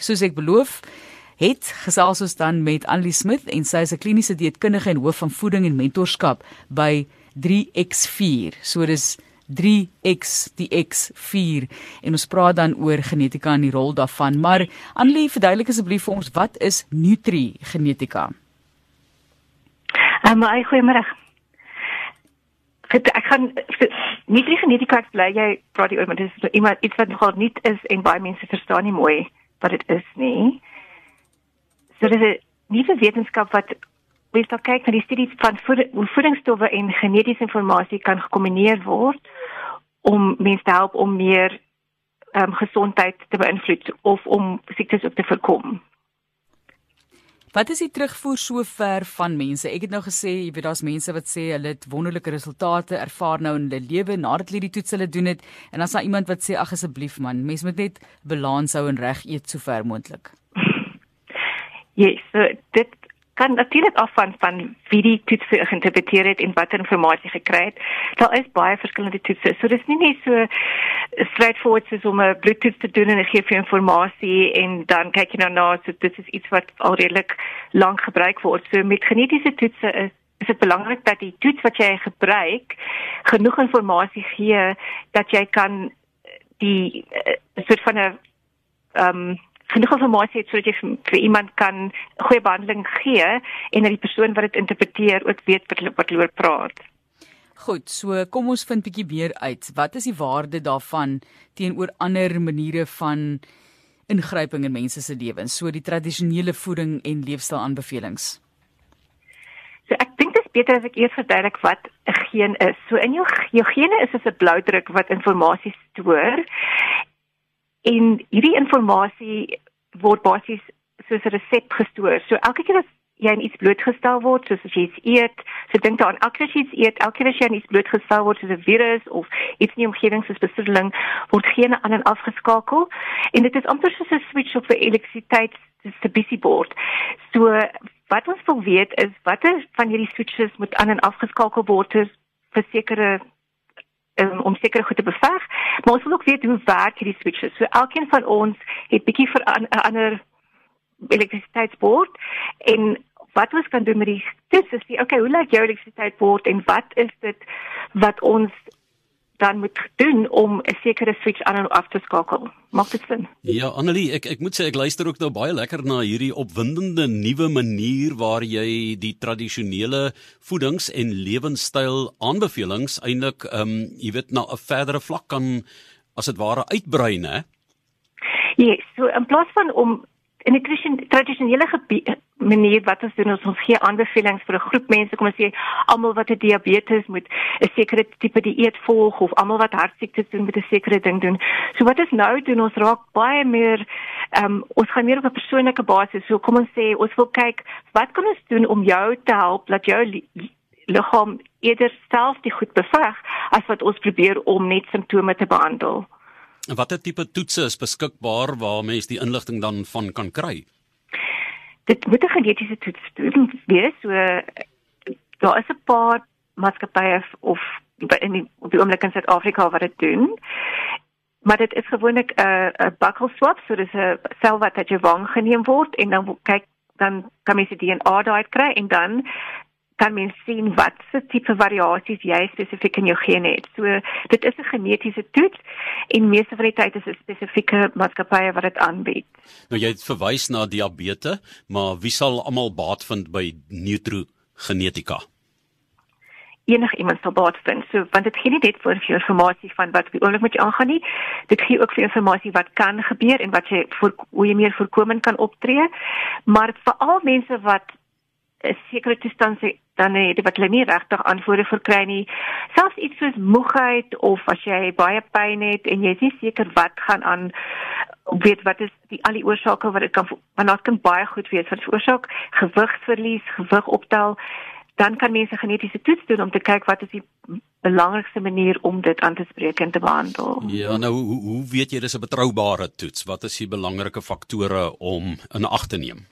Soos ek beloof, het gesels ons dan met Annelie Smith en sy is 'n kliniese dieetkundige en hoof van voeding en mentorskap by 3X4. So dis 3X die X4 en ons praat dan oor genetika en die rol daarvan. Maar Annelie, verduidelik asseblief vir ons wat is Nutri genetika? Um, goeiemôre. Ek gaan Nutri genetika bly jy praat oor, maar dit is iemand iets wat nogal nie is en baie mense verstaan nie mooi wat dit is nie. So dit is 'n nuwe wetenskap wat wil dan kyk na die studies van hoe voedingsstowwe en genetiese inligting kan gekombineer word om mense te help om meer ehm um, gesondheid te beïnvloed of om siektes op te voorkom. Wat is die terugvoer sover van mense? Ek het nou gesê, jy weet daar's mense wat sê hulle het wonderlike resultate ervaar nou in hulle lewe nadat hulle die toets hulle doen het en dan is daar iemand wat sê ag asseblief man, mense moet net balans hou en reg eet so ver moontlik. Yes, so dit kan natuurlik af van van wie die toets geïnterpreteer het en watter inligting gekry het. Daar is baie verskillende toetse. So dis nie net so straightforward soos om 'n bloedtoets te doen en gee vir inligting en dan kyk jy nou na so dit is iets wat al redelik lank gebruik word. So met genetiese toetse is is dit belangrik dat die toets wat jy gebruik genoeg inligting gee dat jy kan die uh, soort van 'n ehm um, genoeg inligting het sodat jy vir iemand kan goeie behandeling gee en dat die persoon wat dit interpreteer ook weet wat wat oor praat. Goed, so kom ons vind bietjie meer uit. Wat is die waarde daarvan teenoor ander maniere van ingryping in mense se lewens, so die tradisionele voeding en leefstylaanbevelings? So ek dink dit is beter as ek eers verduidelik wat 'n geen is. So in jou jou gene is 'n bloudruk wat inligting stoor en hierdie inligting word basies soos 'n resep gestoor. So elke keer as jy aan iets blootgestel word, soos as jy iets eet, so dink daaraan elke keer as jy iets eet, elke keer as jy aan iets blootgestel word soos 'n virus of iets in die omgewing soos besoedeling, word gene aan en afgeskakel en dit is amper soos 'n switch op vir elektrisiteit distributiebord. So wat ons wil weet is watter van hierdie switches moet aan en afgeskakel word vir sekere um, om sekere goed te beveg, maar ons wil ook weet hoe werk hierdie switches. So elkeen van ons het bietjie vir 'n ander elektrisiteitsbord en wat ons kan doen met die dis is die okay, hoe lyk jou elektrisiteitsbord en wat is dit wat ons dan moet doen om 'n sekere switch aan en af te skakel. Maak dit sin? Ja, Annelie, ek ek moet sê ek luister ook nou baie lekker na hierdie opwindende nuwe manier waar jy die tradisionele voedings- en lewenstyl aanbevelings eintlik ehm um, jy weet na 'n verdere vlak kan as dit ware uitbrei, né? Ja, yes, so in plaas van om in die tradisionele manier wat ons doen ons, ons gee aanbevelings vir 'n groep mense kom ons sê almal wat 'n diabetes moet 'n sekere tipe dieet volg of almal wat hartsiektes doen met 'n sekere ding doen. So wat ons nou doen ons raak baie meer ehm um, ons gaan meer op 'n persoonlike basis. So kom ons sê ons wil kyk wat kan ons doen om jou te help dat jou liggaam eerder self die goed beveg as wat ons probeer om net simptome te behandel. En watter tipe toetse is beskikbaar waar mens die inligting dan van kan kry? Dit moet 'n genetiese toets wees. So daar is 'n paar maatskappye of in die, op die oomblik in Suid-Afrika wat dit doen. Maar dit is gewoonlik 'n 'n buccal swab, so dis 'n sel wat uit jou wang geneem word en dan kyk dan kan mens die DNA daai kry en dan kan mens sien wat se tipe variasies jy spesifiek in jou gene het. So dit is 'n genetiese toets en meeste van die tyd is dit spesifieke maatskappye wat dit aanbied. Nou jy het verwys na diabetes, maar wie sal almal baat vind by Nutro Genetika? enige iemand sal baat vind. So want dit gee nie net vir jou inligting van wat oomblik met jou aangaan nie. Dit gee ook vir inligting wat kan gebeur en wat jy vir hoe jy meer voorkomend kan optree. Maar vir al mense wat sekere toestand dan het wat hulle nie regtig antwoorde vir kry nie. Selfs iets soos moegheid of as jy baie pyn het en jy is nie seker wat gaan aan weet wat is die al die oorsake wat dit kan want dit kan baie goed wees wat veroorsaak gewigsverlies, gewig optel, dan kan mense genetiese toets doen om te kyk wat is die belangrikste manier om dit aan te spreek en te behandel. Ja, nou hoe hoe weet jy dis 'n betroubare toets? Wat is die belangrike faktore om in ag te neem?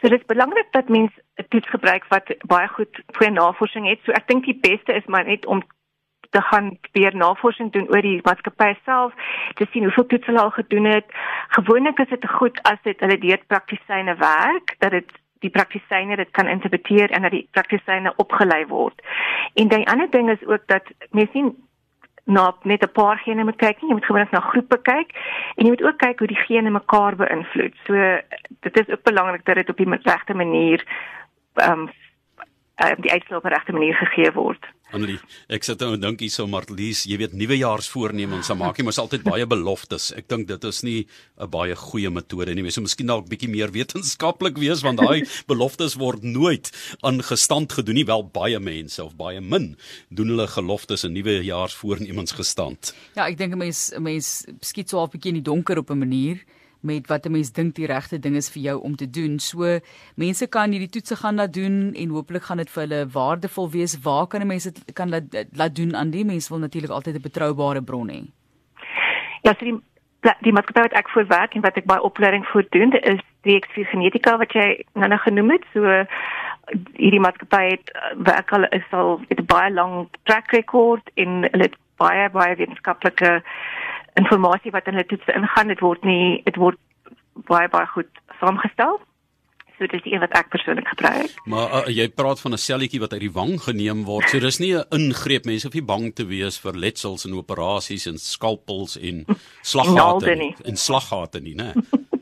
So dit is belangrik dat mens 'n toets gebruik wat baie goed vir navorsing het. So ek dink die beste is maar net om te gaan weer navorsing doen oor die maatskappy self te sien hoeveel toets hulle al gedoen het. Gewoonlik is dit goed as dit hulle deur praktisyne werk dat dit die praktisyne dit kan interpreteer en dat die praktisyne opgelei word. En die ander ding is ook dat mense sien na net 'n paar gene moet kyk nie, jy moet gewoonlik na groepe kyk en jy moet ook kyk hoe die gene mekaar beïnvloed. So dit is ook belangrik dat dit op die regte manier ehm um, die uitslae op die regte manier gegee word. Annelie, ek sê dan dink hier so Marlies, jy weet nuwejaarsvoornemens, dan maak jy mos altyd baie beloftes. Ek dink dit is nie 'n baie goeie metode nie. Mens moet miskien dalk bietjie meer wetenskaplik wees want daai beloftes word nooit aan gestand gedoen nie. Wel baie mense of baie min doen hulle geloftes en nuwejaarsvoornemens gestand. Ja, ek dink 'n mens 'n mens skiet so 'n bietjie in die donker op 'n manier met wat 'n mens dink die regte ding is vir jou om te doen. So mense kan hierdie toetse gaan laat doen en hopelik gaan dit vir hulle waardevol wees. Waar kan 'n mens dit kan laat laat doen aan die mense wil natuurlik altyd 'n betroubare bron hê. Ja, so die die maatskappy wat ek voor werk en wat ek by opleiding voor doen, is X4 genetika wat jy nou nog genoem het. So hierdie maatskappy het werk al is al met 'n baie lang track record en hulle het baie baie wetenskaplike inligting wat in hulle toetse ingaan, dit word nie dit word baie baie goed saamgestel. So dis een wat ek persoonlik gebruik. Maar uh, jy praat van 'n selletjie wat uit die wang geneem word. So dis nie 'n ingreep mense hoef nie bang te wees vir letsels en operasies en skalpels en slaggate nie. en slaggate nie, né?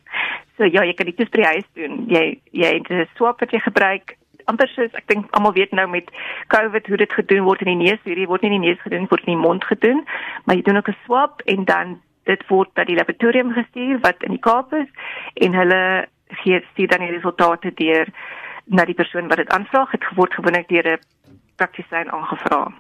so ja, jy kan dit dis by die huis doen. Jy jy het 'n swap wat jy gebruik amper soos ek dink almal weet nou met COVID hoe dit gedoen word in die neus, hierdie word nie in die neus gedoen, word in die mond gedoen, maar jy doen ook 'n swab en dan dit word by die laboratorium gestuur wat in die Kaap is en hulle gee stuur dan die resultate deur na die persoon wat dit aanvra, het geword gewoonlik deur 'n praktisyn aangevra.